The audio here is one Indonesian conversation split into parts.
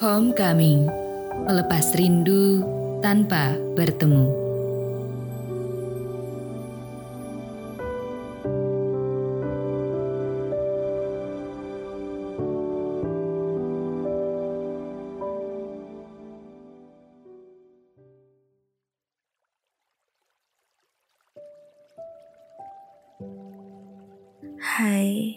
Homecoming, melepas rindu tanpa bertemu. Hai,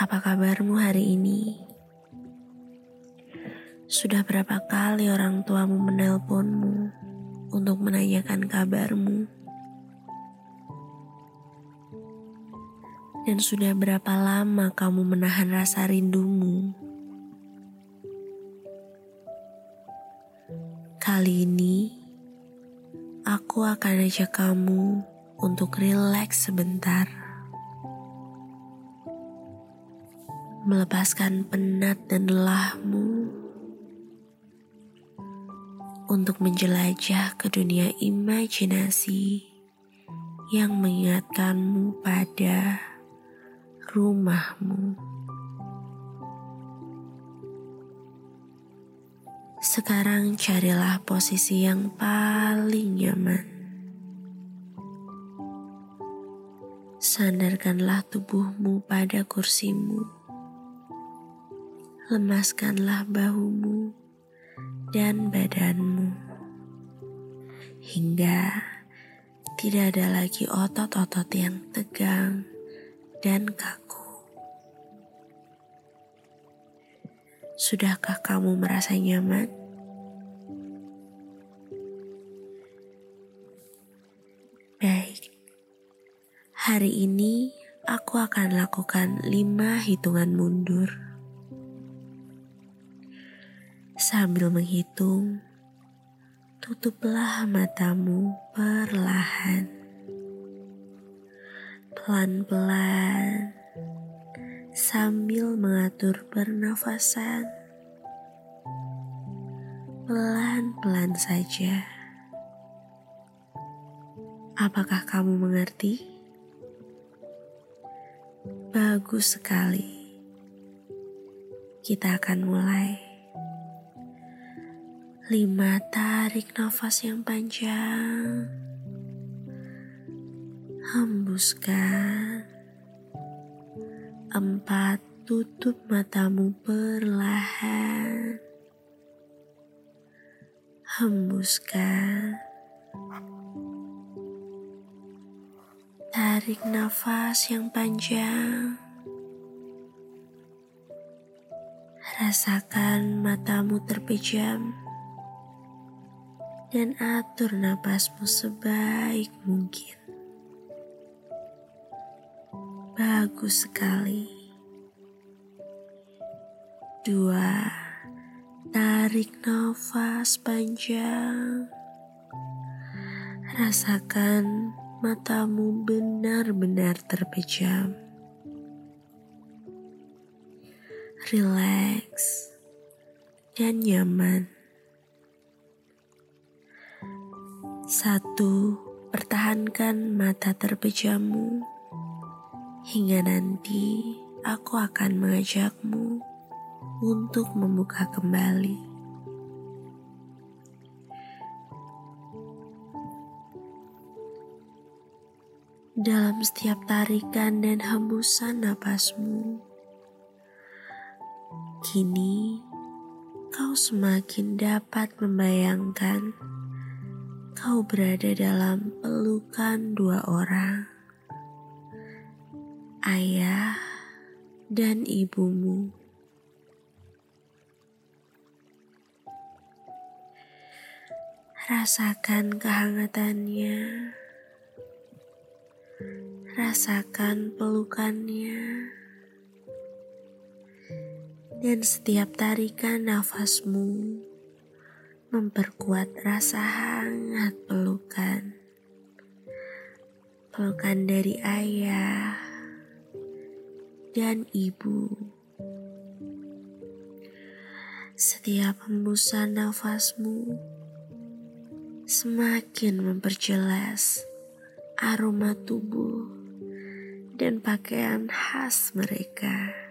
apa kabarmu hari ini? Sudah berapa kali orang tuamu menelponmu untuk menanyakan kabarmu? Dan sudah berapa lama kamu menahan rasa rindumu? Kali ini, aku akan ajak kamu untuk rileks sebentar. melepaskan penat dan lelahmu untuk menjelajah ke dunia imajinasi yang mengingatkanmu pada rumahmu. Sekarang carilah posisi yang paling nyaman. Sandarkanlah tubuhmu pada kursimu lemaskanlah bahumu dan badanmu hingga tidak ada lagi otot-otot yang tegang dan kaku. Sudahkah kamu merasa nyaman? Baik, hari ini aku akan lakukan lima hitungan mundur. Sambil menghitung, tutuplah matamu perlahan. Pelan-pelan, sambil mengatur pernafasan. Pelan-pelan saja. Apakah kamu mengerti? Bagus sekali. Kita akan mulai. Lima, tarik nafas yang panjang. Hembuskan. Empat, tutup matamu perlahan. Hembuskan. Tarik nafas yang panjang. Rasakan matamu terpejam dan atur napasmu sebaik mungkin. Bagus sekali. Dua, tarik nafas panjang. Rasakan matamu benar-benar terpejam. Relax dan nyaman. Satu, pertahankan mata terpejammu hingga nanti aku akan mengajakmu untuk membuka kembali. Dalam setiap tarikan dan hembusan napasmu, kini kau semakin dapat membayangkan kau berada dalam pelukan dua orang, ayah dan ibumu. Rasakan kehangatannya, rasakan pelukannya, dan setiap tarikan nafasmu memperkuat rasa hangat pelukan. Pelukan dari ayah dan ibu. Setiap hembusan nafasmu semakin memperjelas aroma tubuh dan pakaian khas mereka.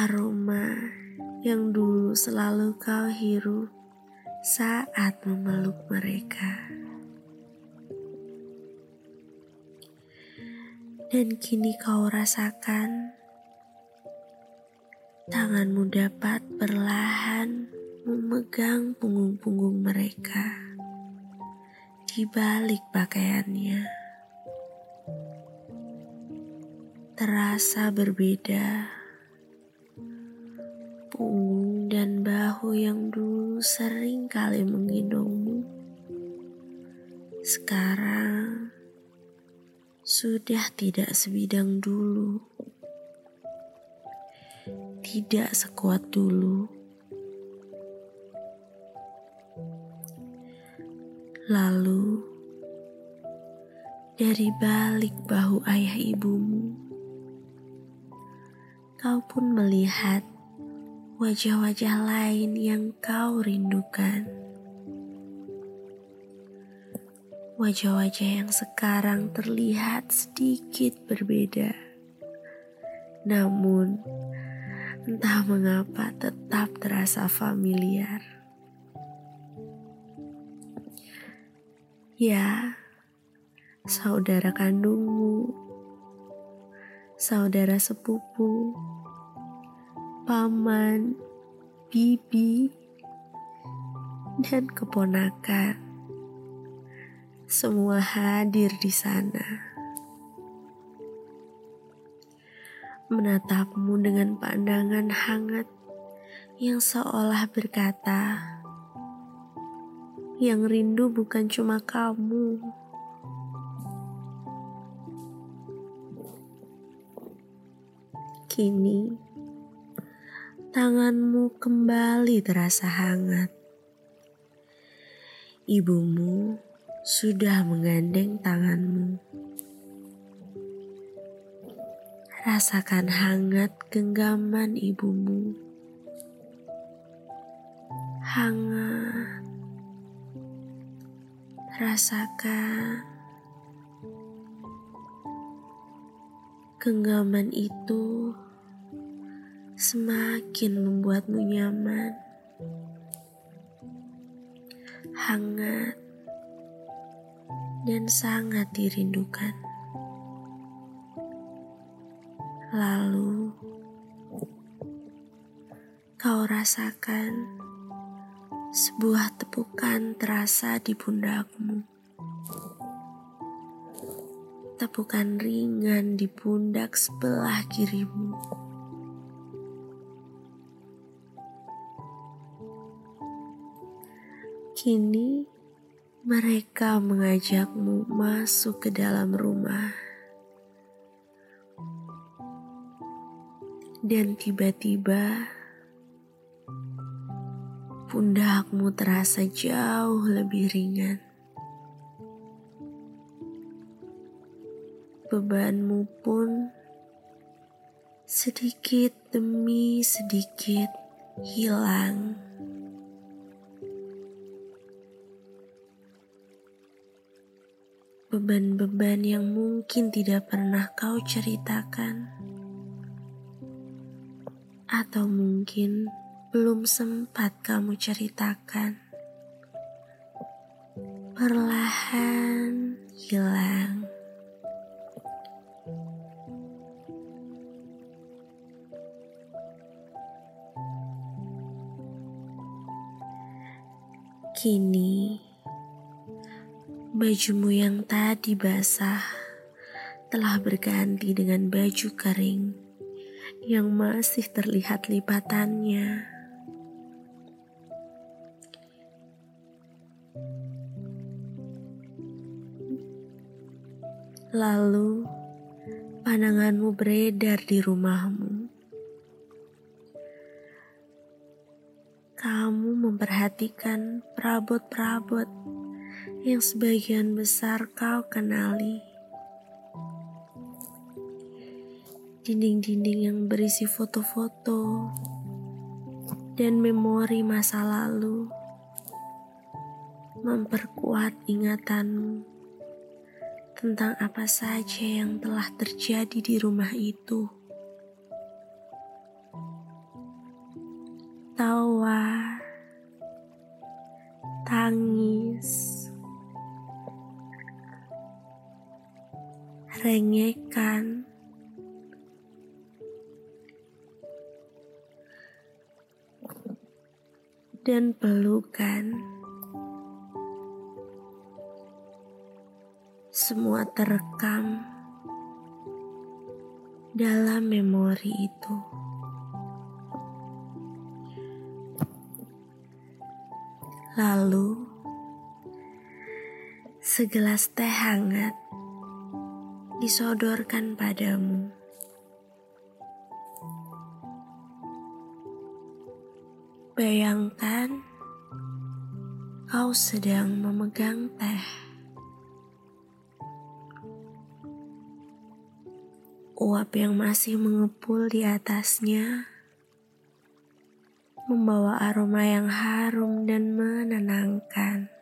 Aroma yang dulu selalu kau hirup saat memeluk mereka. Dan kini kau rasakan tanganmu dapat perlahan memegang punggung-punggung mereka di balik pakaiannya. Terasa berbeda bahu yang dulu sering kali menggendongmu. Sekarang sudah tidak sebidang dulu. Tidak sekuat dulu. Lalu, dari balik bahu ayah ibumu, kau pun melihat wajah-wajah lain yang kau rindukan. Wajah-wajah yang sekarang terlihat sedikit berbeda, namun entah mengapa tetap terasa familiar. Ya, saudara kandungmu, saudara sepupu paman, bibi, dan keponakan. Semua hadir di sana. Menatapmu dengan pandangan hangat yang seolah berkata, "Yang rindu bukan cuma kamu." Kini, tanganmu kembali terasa hangat. Ibumu sudah menggandeng tanganmu. Rasakan hangat genggaman ibumu. Hangat. Rasakan genggaman itu semakin membuatmu nyaman, hangat, dan sangat dirindukan. Lalu, kau rasakan sebuah tepukan terasa di pundakmu. Tepukan ringan di pundak sebelah kirimu. Kini mereka mengajakmu masuk ke dalam rumah. Dan tiba-tiba pundakmu terasa jauh lebih ringan. Bebanmu pun sedikit demi sedikit hilang. Beban-beban yang mungkin tidak pernah kau ceritakan, atau mungkin belum sempat kamu ceritakan, perlahan hilang. Kini, Bajumu yang tadi basah telah berganti dengan baju kering yang masih terlihat lipatannya. Lalu, pandanganmu beredar di rumahmu. Kamu memperhatikan perabot-perabot yang sebagian besar kau kenali. Dinding-dinding yang berisi foto-foto dan memori masa lalu memperkuat ingatanmu tentang apa saja yang telah terjadi di rumah itu. Tawa, tangis rengekan, dan pelukan. Semua terekam dalam memori itu. Lalu, segelas teh hangat disodorkan padamu. Bayangkan kau sedang memegang teh. Uap yang masih mengepul di atasnya membawa aroma yang harum dan menenangkan.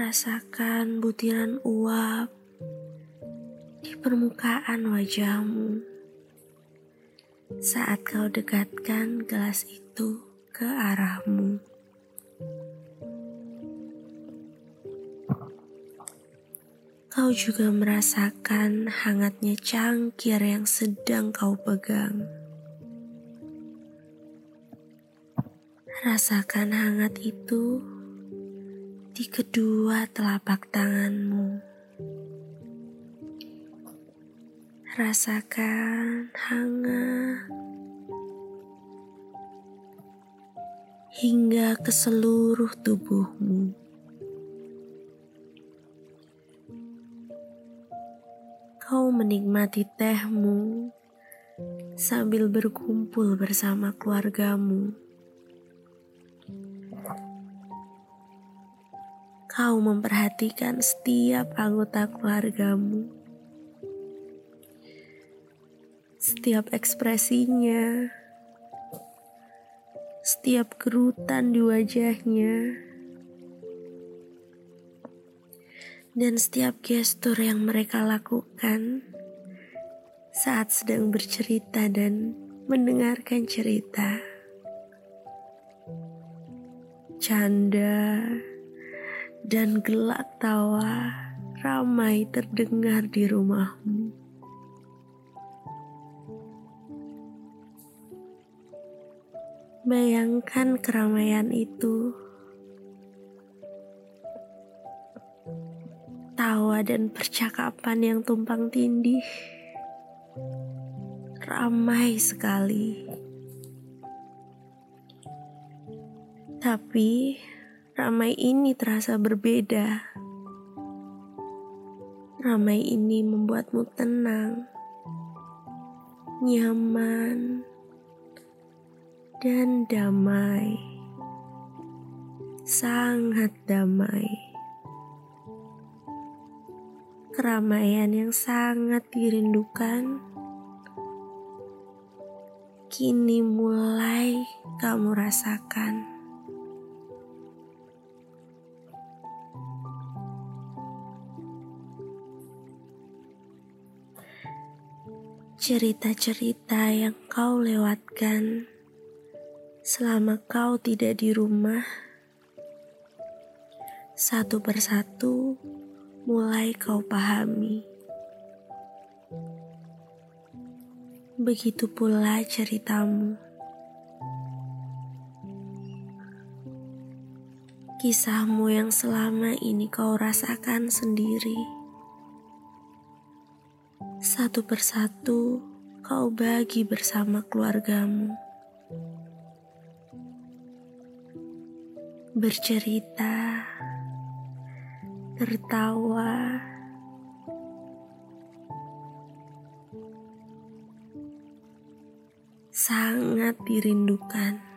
Rasakan butiran uap di permukaan wajahmu saat kau dekatkan gelas itu ke arahmu. Kau juga merasakan hangatnya cangkir yang sedang kau pegang. Rasakan hangat itu di kedua telapak tanganmu. Rasakan hangat hingga ke seluruh tubuhmu. kau menikmati tehmu sambil berkumpul bersama keluargamu. Kau memperhatikan setiap anggota keluargamu, setiap ekspresinya, setiap kerutan di wajahnya. Dan setiap gestur yang mereka lakukan saat sedang bercerita dan mendengarkan cerita. Canda dan gelak tawa ramai terdengar di rumahmu. Bayangkan keramaian itu tawa dan percakapan yang tumpang tindih. Ramai sekali. Tapi ramai ini terasa berbeda. Ramai ini membuatmu tenang, nyaman, dan damai. Sangat damai keramaian yang sangat dirindukan kini mulai kamu rasakan. Cerita-cerita yang kau lewatkan selama kau tidak di rumah, satu persatu mulai kau pahami. Begitu pula ceritamu. Kisahmu yang selama ini kau rasakan sendiri. Satu persatu kau bagi bersama keluargamu. Bercerita tertawa, sangat dirindukan.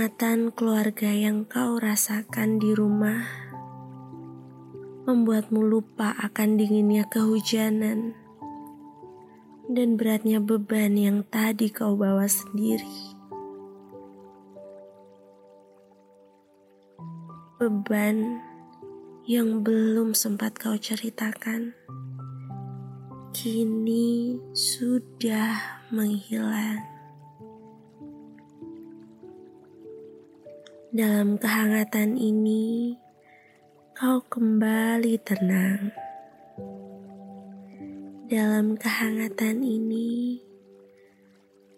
Kehangatan keluarga yang kau rasakan di rumah membuatmu lupa akan dinginnya kehujanan dan beratnya beban yang tadi kau bawa sendiri. beban yang belum sempat kau ceritakan, kini sudah menghilang. Dalam kehangatan ini, kau kembali tenang. Dalam kehangatan ini,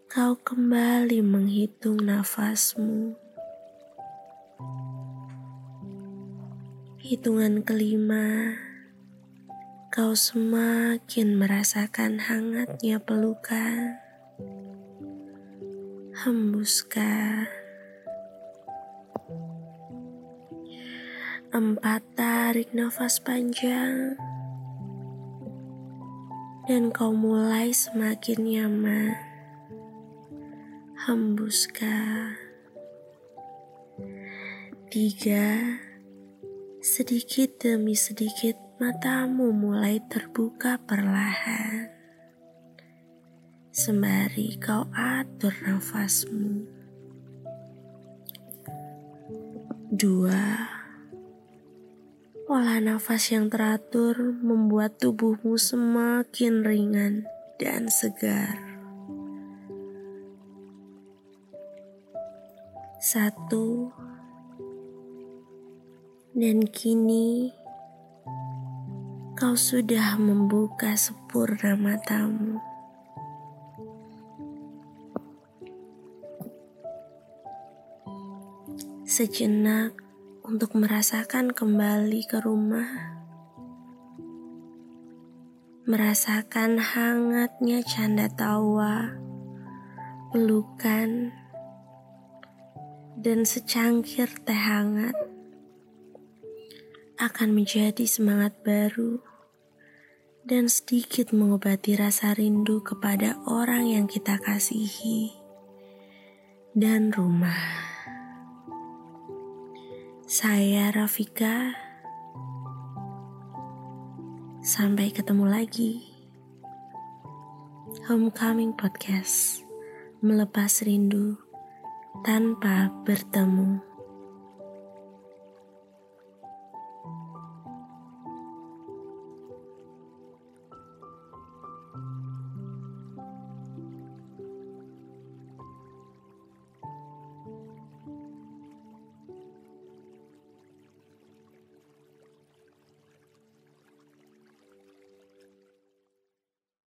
kau kembali menghitung nafasmu. Hitungan kelima, kau semakin merasakan hangatnya pelukan. Hembuskan Empat tarik nafas panjang dan kau mulai semakin nyaman. Hembuskan. Tiga, sedikit demi sedikit matamu mulai terbuka perlahan. Sembari kau atur nafasmu. Dua, Pola nafas yang teratur membuat tubuhmu semakin ringan dan segar. Satu, dan kini kau sudah membuka sempurna matamu. Sejenak untuk merasakan kembali ke rumah, merasakan hangatnya canda tawa, pelukan, dan secangkir teh hangat akan menjadi semangat baru dan sedikit mengobati rasa rindu kepada orang yang kita kasihi dan rumah. Saya Rafika. Sampai ketemu lagi. Homecoming Podcast. Melepas rindu tanpa bertemu.